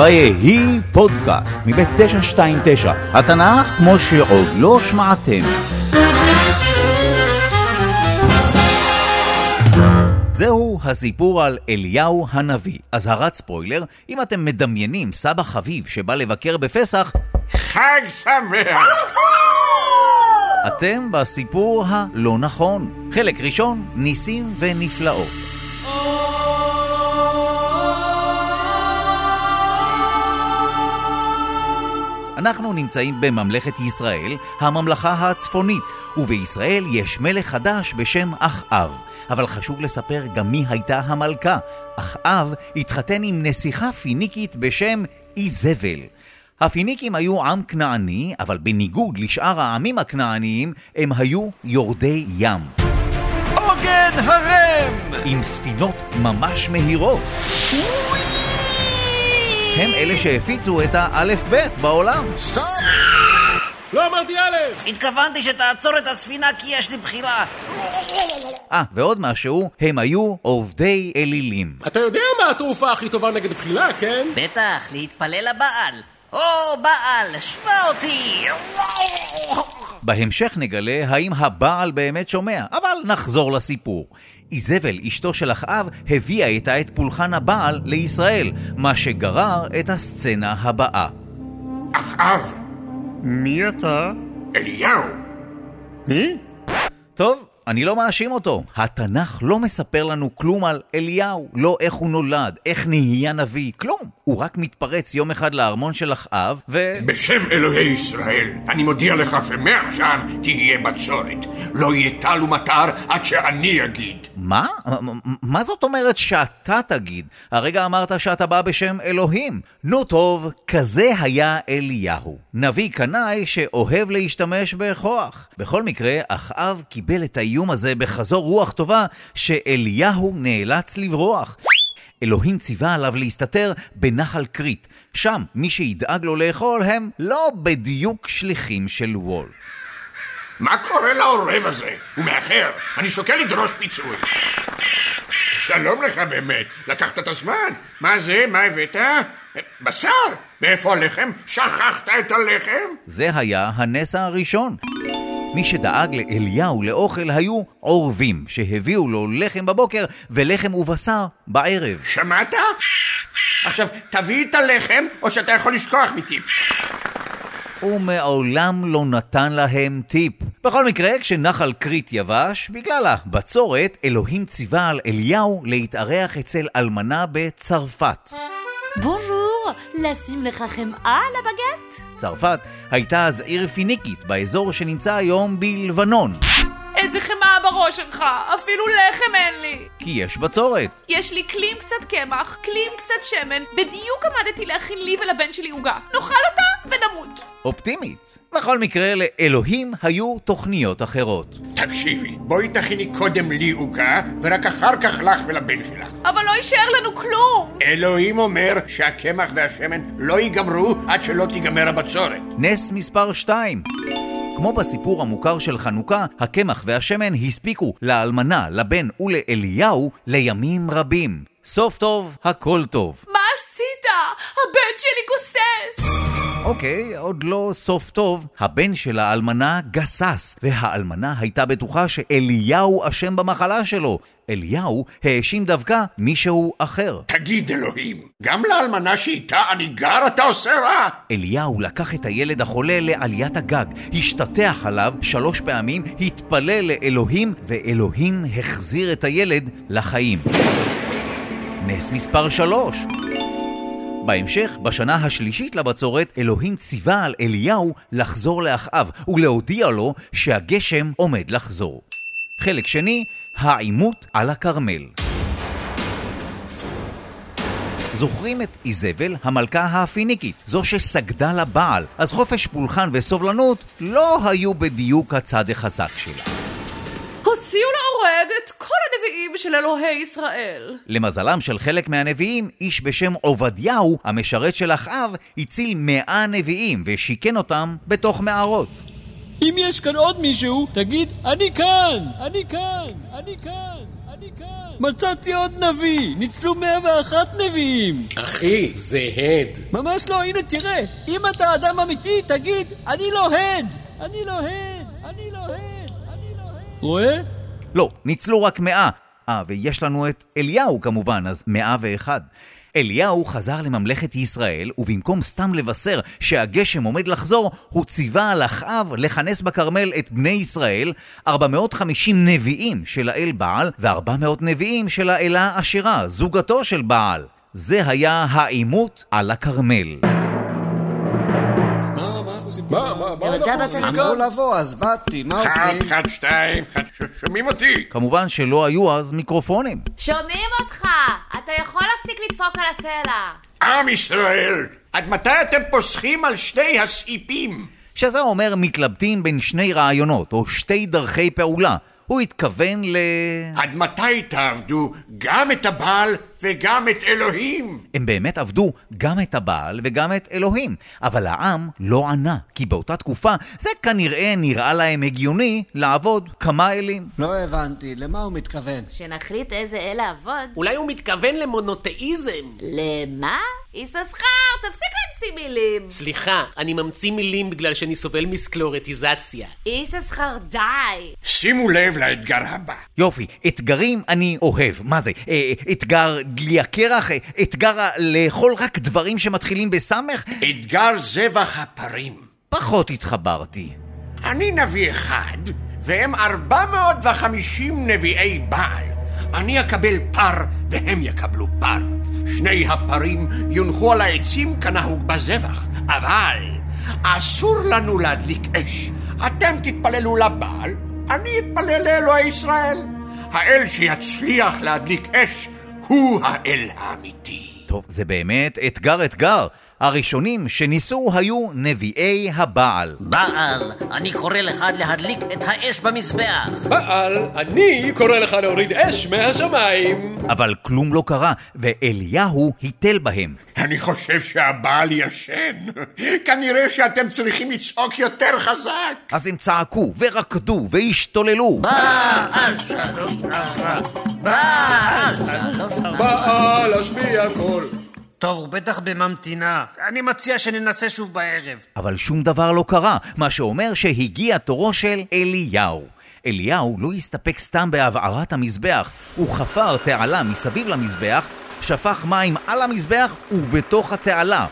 ויהי פודקאסט מבית 929, התנ"ך כמו שעוד לא שמעתם. זהו הסיפור על אליהו הנביא. אזהרת ספוילר, אם אתם מדמיינים סבא חביב שבא לבקר בפסח, חג שמח! אתם בסיפור הלא נכון. חלק ראשון, ניסים ונפלאות. אנחנו נמצאים בממלכת ישראל, הממלכה הצפונית, ובישראל יש מלך חדש בשם אחאב. אבל חשוב לספר גם מי הייתה המלכה. אחאב התחתן עם נסיכה פיניקית בשם איזבל. הפיניקים היו עם כנעני, אבל בניגוד לשאר העמים הכנעניים, הם היו יורדי ים. עוגן הרם! עם ספינות ממש מהירות. הם אלה שהפיצו את האלף-בית בעולם. סטופ! לא אמרתי א'! התכוונתי שתעצור את הספינה כי יש לי בחירה. אה, ועוד משהו, הם היו עובדי אלילים. אתה יודע מה התרופה הכי טובה נגד בחילה, כן? בטח, להתפלל לבעל. או, בעל, שמע אותי! בהמשך נגלה האם הבעל באמת שומע, אבל נחזור לסיפור. איזבל, אשתו של אחאב, הביאה איתה את פולחן הבעל לישראל, מה שגרר את הסצנה הבאה. אחאב! מי אתה? אליהו! מי? טוב, אני לא מאשים אותו. התנ"ך לא מספר לנו כלום על אליהו, לא איך הוא נולד, איך נהיה נביא, כלום. הוא רק מתפרץ יום אחד לארמון של אחאב, ו... בשם אלוהי ישראל, אני מודיע לך שמעכשיו תהיה בצורת. לא יהיה טל ומטר עד שאני אגיד. מה? מה זאת אומרת שאתה תגיד? הרגע אמרת שאתה בא בשם אלוהים. נו טוב, כזה היה אליהו. נביא קנאי שאוהב להשתמש בכוח. בכל מקרה, אחאב קיבל את האיום הזה בחזור רוח טובה, שאליהו נאלץ לברוח. אלוהים ציווה עליו להסתתר בנחל כרית. שם, מי שידאג לו לאכול הם לא בדיוק שליחים של וולט. מה קורה לעורב הזה? הוא מאחר. אני שוקל לדרוש פיצוי. שלום לך באמת. לקחת את הזמן. מה זה? מה הבאת? בשר? מאיפה הלחם? שכחת את הלחם? זה היה הנס הראשון. מי שדאג לאליהו לאוכל היו עורבים, שהביאו לו לחם בבוקר ולחם ובשר בערב. שמעת? עכשיו, תביא את הלחם, או שאתה יכול לשכוח מטיפ. הוא מעולם לא נתן להם טיפ. בכל מקרה, כשנחל כרית יבש, בגלל הבצורת, אלוהים ציווה על אליהו להתארח אצל אלמנה בצרפת. בונז'ור, לשים לך חמאה על הבגט? צרפת הייתה אז עיר פיניקית באזור שנמצא היום בלבנון, איזה חמאה בראש שלך, אפילו לחם אין לי. כי יש בצורת. יש לי כלים קצת קמח, כלים קצת שמן, בדיוק עמדתי להכין לי ולבן שלי עוגה. נאכל אותה ונמות. אופטימית. בכל מקרה, לאלוהים היו תוכניות אחרות. תקשיבי, בואי תכיני קודם לי עוגה, ורק אחר כך לך ולבן שלך. אבל לא יישאר לנו כלום. אלוהים אומר שהקמח והשמן לא ייגמרו עד שלא תיגמר הבצורת. נס מספר 2 כמו בסיפור המוכר של חנוכה, הקמח והשמן הספיקו לאלמנה, לבן ולאליהו לימים רבים. סוף טוב, הכל טוב. מה עשית? הבן שלי גוסס. אוקיי, עוד לא סוף טוב. הבן של האלמנה גסס, והאלמנה הייתה בטוחה שאליהו אשם במחלה שלו. אליהו האשים דווקא מישהו אחר. תגיד אלוהים, גם לאלמנה שאיתה אני גר אתה עושה רע? אליהו לקח את הילד החולה לעליית הגג, השתטח עליו שלוש פעמים, התפלל לאלוהים, ואלוהים החזיר את הילד לחיים. נס מספר שלוש בהמשך, בשנה השלישית לבצורת, אלוהים ציווה על אליהו לחזור לאחאב ולהודיע לו שהגשם עומד לחזור. חלק שני, העימות על הכרמל. זוכרים את איזבל, המלכה הפיניקית, זו שסגדה לבעל, אז חופש פולחן וסובלנות לא היו בדיוק הצד החזק שלה. להורג את כל הנביאים של אלוהי ישראל. למזלם של חלק מהנביאים, איש בשם עובדיהו, המשרת של אחאב, הציל מאה נביאים ושיכן אותם בתוך מערות. אם יש כאן עוד מישהו, תגיד, אני כאן! אני כאן! אני כאן! אני מצאתי עוד נביא! ניצלו 101 נביאים! אחי, זה הד. ממש לא, הנה תראה! אם אתה אדם אמיתי, תגיד, אני לא הד! אני לא הד! אני לא הד! אני לא הד! רואה? לא, ניצלו רק מאה. אה, ויש לנו את אליהו כמובן, אז מאה ואחד. אליהו חזר לממלכת ישראל, ובמקום סתם לבשר שהגשם עומד לחזור, הוא ציווה על אחאב לכנס בכרמל את בני ישראל, 450 נביאים של האל בעל, ו-400 נביאים של האלה אשרה, זוגתו של בעל. זה היה העימות על הכרמל. מה, מה, מה אמרו? לבוא, אז באתי, מה עושים? אחד, שתיים, אחד, ש- שומעים אותי? כמובן שלא היו אז מיקרופונים. שומעים אותך! אתה יכול להפסיק לדפוק על הסלע. עם ישראל, עד מתי אתם פוסחים על שני הסעיפים? שזה אומר מתלבטים בין שני רעיונות, או שתי דרכי פעולה. הוא התכוון ל... עד מתי תעבדו גם את הבעל וגם את אלוהים? הם באמת עבדו גם את הבעל וגם את אלוהים, אבל העם לא ענה, כי באותה תקופה זה כנראה נראה להם הגיוני לעבוד כמה אלים. לא הבנתי, למה הוא מתכוון? שנחליט איזה אל לעבוד. אולי הוא מתכוון למונותאיזם. למה? יששכר, תפסיק להמציא מילים. סליחה, אני ממציא מילים בגלל שאני סובל מסקלורטיזציה. יששכר, די. שימו לב לאתגר הבא. יופי, אתגרים אני אוהב. מה זה? אה, אתגר אה, אתגר לאכול רק דברים שמתחילים בסמך? אתגר זבח הפרים. פחות התחברתי. אני נביא אחד, והם 450 נביאי בעל. אני אקבל פר, והם יקבלו פר. שני הפרים יונחו על העצים כנהוג בזבח, אבל אסור לנו להדליק אש. אתם תתפללו לבעל, אני אתפלל לאלוהי ישראל. האל שיצליח להדליק אש הוא האל האמיתי. טוב, זה באמת אתגר אתגר. הראשונים שניסו היו נביאי הבעל. בעל, אני קורא לך להדליק את האש במזבח. בעל, אני קורא לך להוריד אש מהשמיים. אבל כלום לא קרה, ואליהו היטל בהם. אני חושב שהבעל ישן. כנראה שאתם צריכים לצעוק יותר חזק. אז הם צעקו, ורקדו, והשתוללו. בעל קול. טוב, הוא בטח בממתינה. אני מציע שננסה שוב בערב. אבל שום דבר לא קרה, מה שאומר שהגיע תורו של אליהו. אליהו לא הסתפק סתם בהבערת המזבח, הוא חפר תעלה מסביב למזבח, שפך מים על המזבח ובתוך התעלה.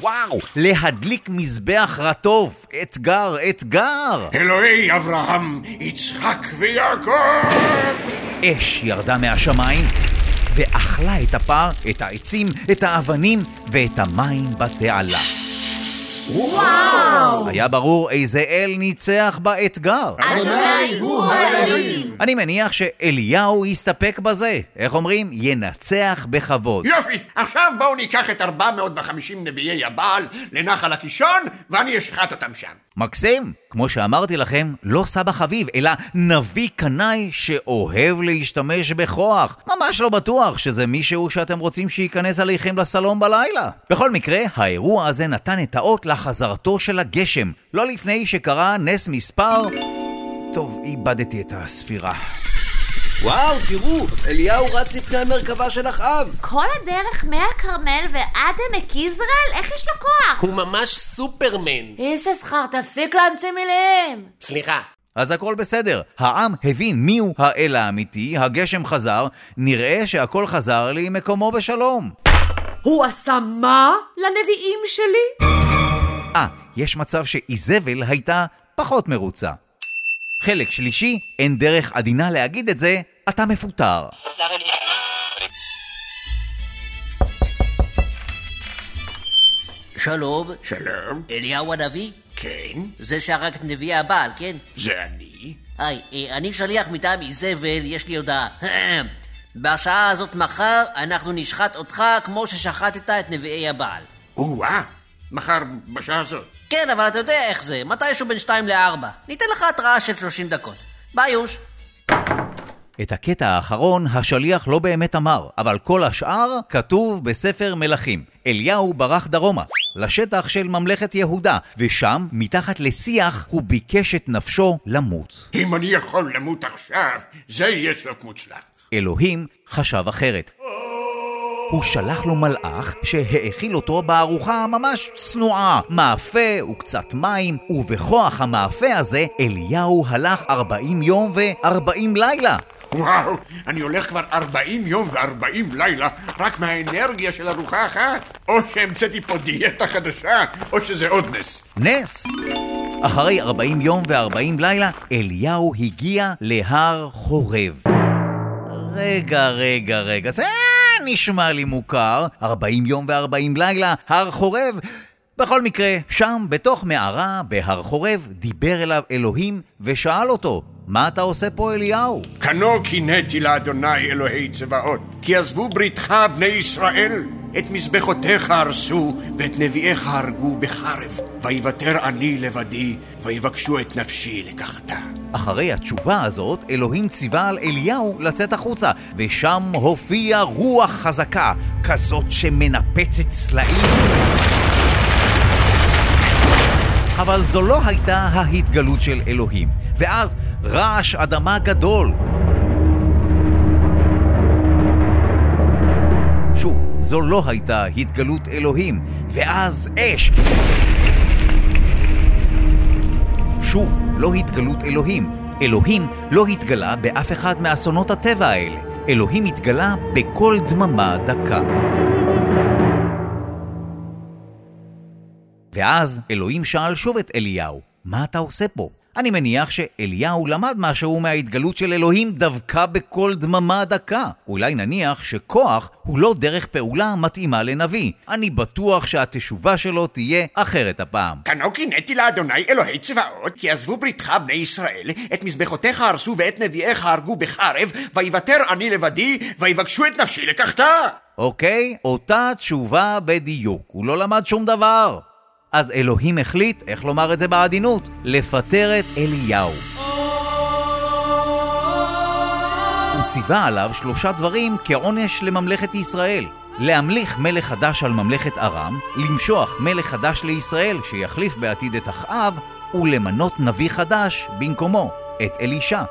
וואו, להדליק מזבח רטוב, אתגר, אתגר! אלוהי אברהם, יצחק ויעקב! אש ירדה מהשמיים ואכלה את הפר, את העצים, את האבנים ואת המים בתעלה. וואו! היה ברור איזה אל ניצח באתגר. אדוני הוא האלוהים. אני מניח שאליהו יסתפק בזה. איך אומרים? ינצח בכבוד. יופי, עכשיו בואו ניקח את 450 נביאי הבעל לנחל הקישון, ואני אשחט אותם שם. מקסים. כמו שאמרתי לכם, לא סבא חביב, אלא נביא קנאי שאוהב להשתמש בכוח. ממש לא בטוח שזה מישהו שאתם רוצים שייכנס עליכם לסלון בלילה. בכל מקרה, האירוע הזה נתן את האות לחזרתו של הגשם. לא לפני שקרה נס מספר... טוב, איבדתי את הספירה. וואו, תראו, אליהו רץ לפני המרכבה של אחאב. כל הדרך מהכרמל ועד עמק יזרעאל? איך יש לו כוח? הוא ממש סופרמן. יששכר, תפסיק להמציא מילים. סליחה, אז הכל בסדר. העם הבין מיהו האל האמיתי, הגשם חזר, נראה שהכל חזר למקומו בשלום. הוא עשה מה לנביאים שלי? אה, יש מצב שאיזבל הייתה פחות מרוצה. חלק שלישי, אין דרך עדינה להגיד את זה, אתה מפוטר. שלום, שלום, אליהו הנביא? כן, זה שהרג את נביאי הבעל, כן? זה אני. היי, אה, אני שליח מטעם איזבל, יש לי הודעה. בשעה הזאת מחר אנחנו נשחט אותך כמו ששחטת את נביאי הבעל. או-אה, מחר בשעה הזאת. כן, אבל אתה יודע איך זה, מתישהו בין 2 ל-4. ניתן לך התראה של 30 דקות. ביי, יוש. את הקטע האחרון השליח לא באמת אמר, אבל כל השאר כתוב בספר מלכים. אליהו ברח דרומה, לשטח של ממלכת יהודה, ושם, מתחת לשיח, הוא ביקש את נפשו למות. אם אני יכול למות עכשיו, זה יהיה סוף מוצלח. אלוהים חשב אחרת. הוא שלח לו מלאך שהאכיל אותו בארוחה ממש צנועה, מאפה וקצת מים, ובכוח המאפה הזה אליהו הלך 40 יום ו-40 לילה. וואו, אני הולך כבר 40 יום ו-40 לילה רק מהאנרגיה של ארוחה אחת. או שהמצאתי פה דיאטה חדשה, או שזה עוד נס. נס! אחרי 40 יום ו-40 לילה, אליהו הגיע להר חורב. רגע, רגע, רגע, זה נשמע לי מוכר. 40 יום ו-40 לילה, הר חורב. בכל מקרה, שם, בתוך מערה, בהר חורב, דיבר אליו אלוהים ושאל אותו, מה אתה עושה פה, אליהו? כנו קינאתי לאדוני אלוהי צבאות, כי עזבו בריתך בני ישראל, את מזבחותיך הרסו, ואת נביאיך הרגו בחרב, ויוותר אני לבדי, ויבקשו את נפשי לקחתה. אחרי התשובה הזאת, אלוהים ציווה על אליהו לצאת החוצה, ושם הופיעה רוח חזקה, כזאת שמנפצת סלעים. אבל זו לא הייתה ההתגלות של אלוהים. ואז רעש אדמה גדול. זו לא הייתה התגלות אלוהים. ואז אש. שוב, לא התגלות אלוהים. אלוהים לא התגלה באף אחד מאסונות הטבע האלה. אלוהים התגלה בקול דממה דקה. ואז אלוהים שאל שוב את אליהו, מה אתה עושה פה? אני מניח שאליהו למד משהו מההתגלות של אלוהים דווקא בקול דממה דקה. אולי נניח שכוח הוא לא דרך פעולה מתאימה לנביא. אני בטוח שהתשובה שלו תהיה אחרת הפעם. כנו קינאתי לאדוני אלוהי צבאות, כי עזבו בריתך בני ישראל, את מזבחותיך הרסו ואת נביאיך הרגו בחרב, ויוותר אני לבדי, ויבקשו את נפשי לקחתה. אוקיי? אותה תשובה בדיוק. הוא לא למד שום דבר. אז אלוהים החליט, איך לומר את זה בעדינות, לפטר את אליהו. הוא ציווה עליו שלושה דברים כעונש לממלכת ישראל. להמליך מלך חדש על ממלכת ארם, למשוח מלך חדש לישראל שיחליף בעתיד את אחאב, ולמנות נביא חדש במקומו, את אלישע.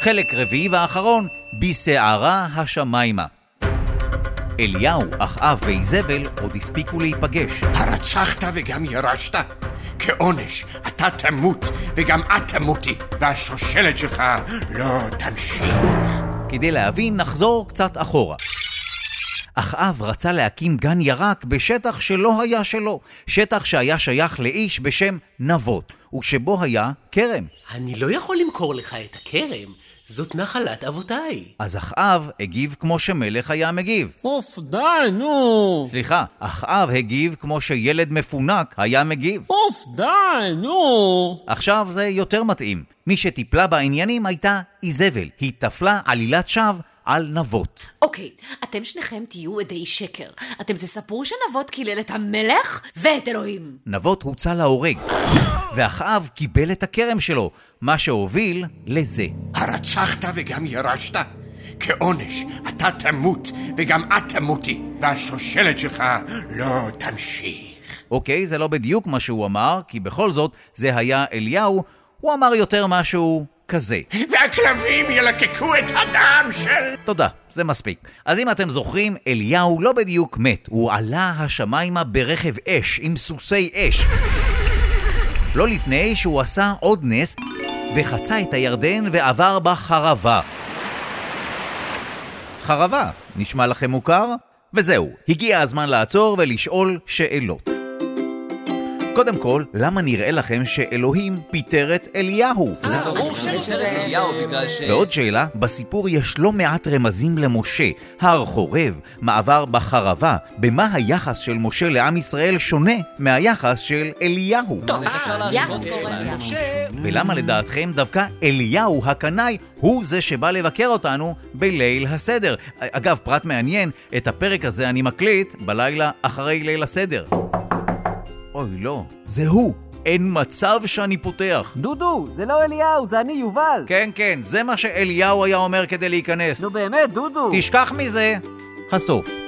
חלק רביעי ואחרון, בסערה השמיימה. אליהו, אחאב ואיזבל עוד הספיקו להיפגש. הרצחת וגם ירשת? כעונש, אתה תמות וגם את תמותי, והשושלת שלך לא תמשיך. כדי להבין, נחזור קצת אחורה. אחאב רצה להקים גן ירק בשטח שלא היה שלו, שטח שהיה שייך לאיש בשם נבות, ושבו היה כרם. אני לא יכול למכור לך את הכרם, זאת נחלת אבותיי. אז אחאב הגיב כמו שמלך היה מגיב. אוף, די, נו. סליחה, אחאב הגיב כמו שילד מפונק היה מגיב. אוף, די, נו. עכשיו זה יותר מתאים. מי שטיפלה בעניינים הייתה איזבל. היא טפלה עלילת שווא על נבות. אוקיי, אתם שניכם תהיו עדי שקר. אתם תספרו שנבות קילל את המלך ואת אלוהים. נבות הוצא להורג, ואחאב קיבל את הכרם שלו, מה שהוביל לזה. הרצחת וגם ירשת? כעונש, אתה תמות וגם את תמותי, והשושלת שלך לא תמשיך. אוקיי, זה לא בדיוק מה שהוא אמר, כי בכל זאת זה היה אליהו, הוא אמר יותר משהו כזה. והכלבים ילקקו את הדם של... תודה, זה מספיק. אז אם אתם זוכרים, אליהו לא בדיוק מת, הוא עלה השמיימה ברכב אש, עם סוסי אש. לא לפני שהוא עשה עוד נס, וחצה את הירדן ועבר בחרבה. חרבה, נשמע לכם מוכר? וזהו, הגיע הזמן לעצור ולשאול שאלות. קודם כל, למה נראה לכם שאלוהים פיטר את אליהו? זה ברור שזה אליהו בגלל ש... ועוד שאלה, בסיפור יש לא מעט רמזים למשה. הר חורב, מעבר בחרבה. במה היחס של משה לעם ישראל שונה מהיחס של אליהו? טוב, איך אפשר להשוות את זה? ולמה לדעתכם דווקא אליהו הקנאי הוא זה שבא לבקר אותנו בליל הסדר? אגב, פרט מעניין, את הפרק הזה אני מקליט בלילה אחרי ליל הסדר. אוי, לא, זה הוא. אין מצב שאני פותח. דודו, זה לא אליהו, זה אני יובל. כן, כן, זה מה שאליהו היה אומר כדי להיכנס. נו באמת, דודו. תשכח מזה. הסוף.